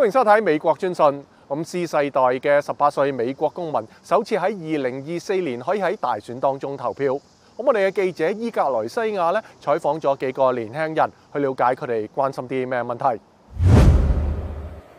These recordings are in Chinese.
欢迎收睇《美国专讯》。咁，Z 世代嘅十八岁美国公民首次喺二零二四年可以喺大选当中投票。咁我哋嘅记者伊格莱西亚咧，采访咗几个年轻人去了解佢哋关心啲咩问题。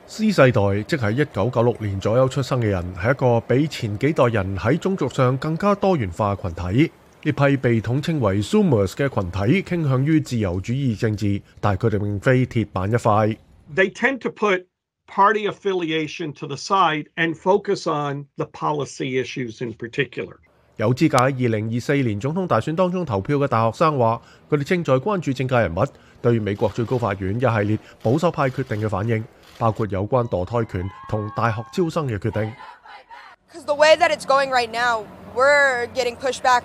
Z 世代即系一九九六年左右出生嘅人，系一个比前几代人喺种族上更加多元化嘅群体。呢批被统称为 “Zoomers” 嘅群体，倾向于自由主义政治，但系佢哋并非铁板一块。They tend to put party affiliation to the side and focus on the policy issues in particular. 有資格喺二零二四年總統大選當中投票嘅大學生話，佢哋正在關注政界人物對美國最高法院一系列保守派決定嘅反應，包括有關墮胎權同大學招生嘅決定。Because the way that it's going right now, we're getting pushed back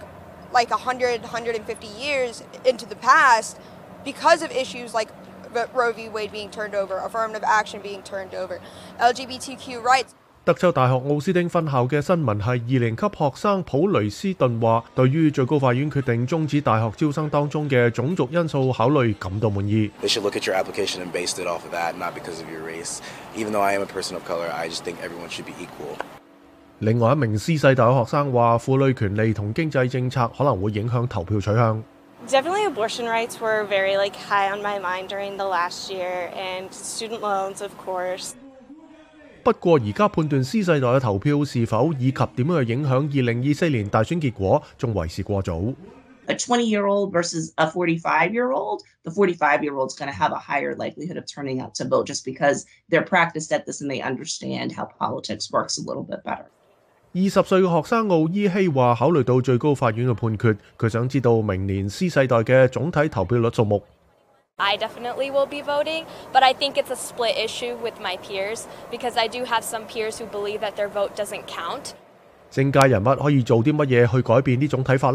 like 100, 150 years into the past because of issues like 德州大学奥斯汀分校嘅新闻系二年级学生普雷斯顿话，对于最高法院决定终止大学招生当中嘅种族因素考虑感到满意。They should look at your application and base it off of that, not because of your race. Even though I am a person of color, I just think everyone should be equal. 另外一名私立大学学生话，妇女权利同经济政策可能会影响投票取向。Definitely abortion rights were very like high on my mind during the last year and student loans of course. 不過而家判斷20 20-year-old versus a 45-year-old, the 45-year-old's going to have a higher likelihood of turning out to vote just because they're practiced at this and they understand how politics works a little bit better. 二十岁嘅学生奥伊希话：，考虑到最高法院嘅判决，佢想知道明年 C 世代嘅总体投票率数目。政界人物可以做啲乜嘢去改变呢种睇法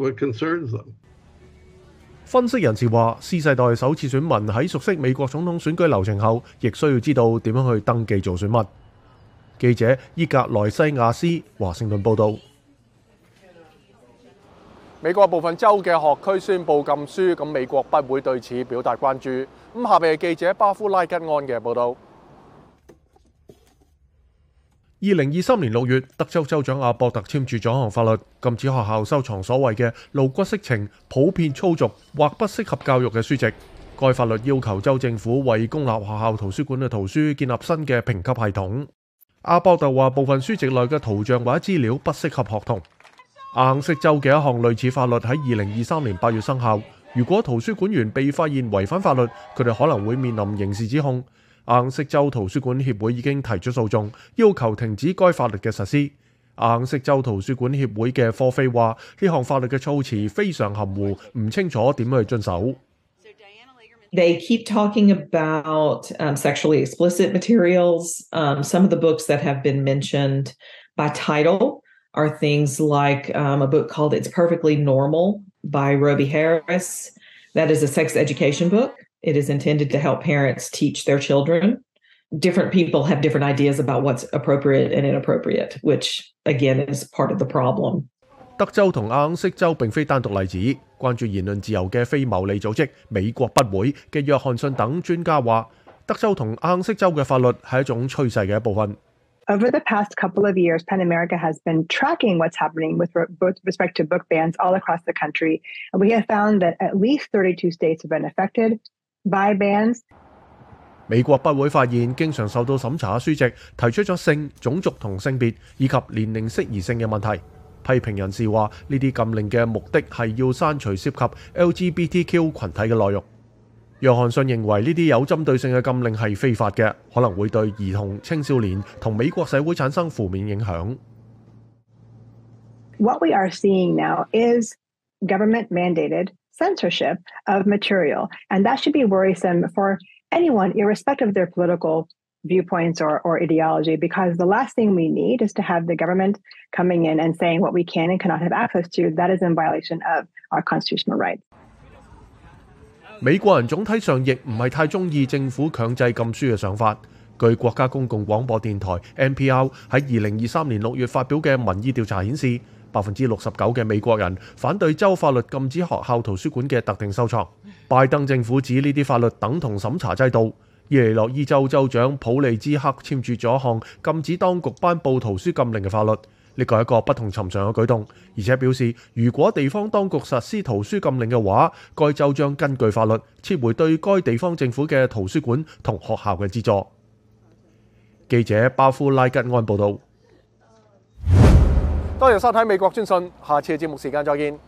them. 分析人士话，千世代首次选民喺熟悉美国总统选举流程后，亦需要知道点样去登记做选民。记者伊格莱西亚斯华盛顿报道。美国部分州嘅学区宣布禁书，咁美国不会对此表达关注。咁下边系记者巴夫拉吉安嘅报道。二零二三年六月，德州州长阿博特签署咗一项法律，禁止学校收藏所谓嘅露骨色情、普遍粗俗或不适合教育嘅书籍。该法律要求州政府为公立学校图书馆嘅图书建立新嘅评级系统。阿博特话，部分书籍内嘅图像或者资料不适合学童。硬色州嘅一项类似法律喺二零二三年八月生效，如果图书馆员被发现违反法律，佢哋可能会面临刑事指控。硬色州图书馆协会已经提出诉讼要求停止该法律嘅实施硬色州图书馆协会嘅科菲话呢项法律嘅措辞非常含糊唔清楚点去遵守 they keep talking about sexually explicit materials some of the books that have been mentioned by title are things like a book called it's perfectly normal by roby harris that is a sex education book It is intended to help parents teach their children. Different people have different ideas about what's appropriate and inappropriate, which again is part of the problem. Over the past couple of years, PEN America has been tracking what's happening with respect to book bans all across the country. And we have found that at least 32 states have been affected, by bans。美国不会发现经常受到审查嘅书籍提出咗性、种族同性别以及年龄适宜性嘅问题。批评人士话，呢啲禁令嘅目的系要删除涉及 LGBTQ 群体嘅内容。约翰逊认为呢啲有针对性嘅禁令系非法嘅，可能会对儿童、青少年同美国社会产生负面影响。What we are seeing now is government mandated. censorship of material. And that should be worrisome for anyone, irrespective of their political viewpoints or, or ideology, because the last thing we need is to have the government coming in and saying what we can and cannot have access to. That is in violation of our constitutional rights. 美國人總體上亦唔係太中意政府強制禁書嘅想法。據國家公共廣播電台 NPR 喺二零二三年六月發表嘅民意調查顯示，百分之六十九嘅美國人反對州法律禁止學校圖書館嘅特定收藏。拜登政府指呢啲法律等同審查制度。伊利諾伊州州長普利茲克簽署咗一項禁止當局颁布圖書禁令嘅法律，呢個係一個不同尋常嘅舉動，而且表示如果地方當局實施圖書禁令嘅話，該州將根據法律撤回對該地方政府嘅圖書館同學校嘅資助。記者巴夫拉吉安報道。多謝收睇《美國專訊》，下次嘅節目時間再見。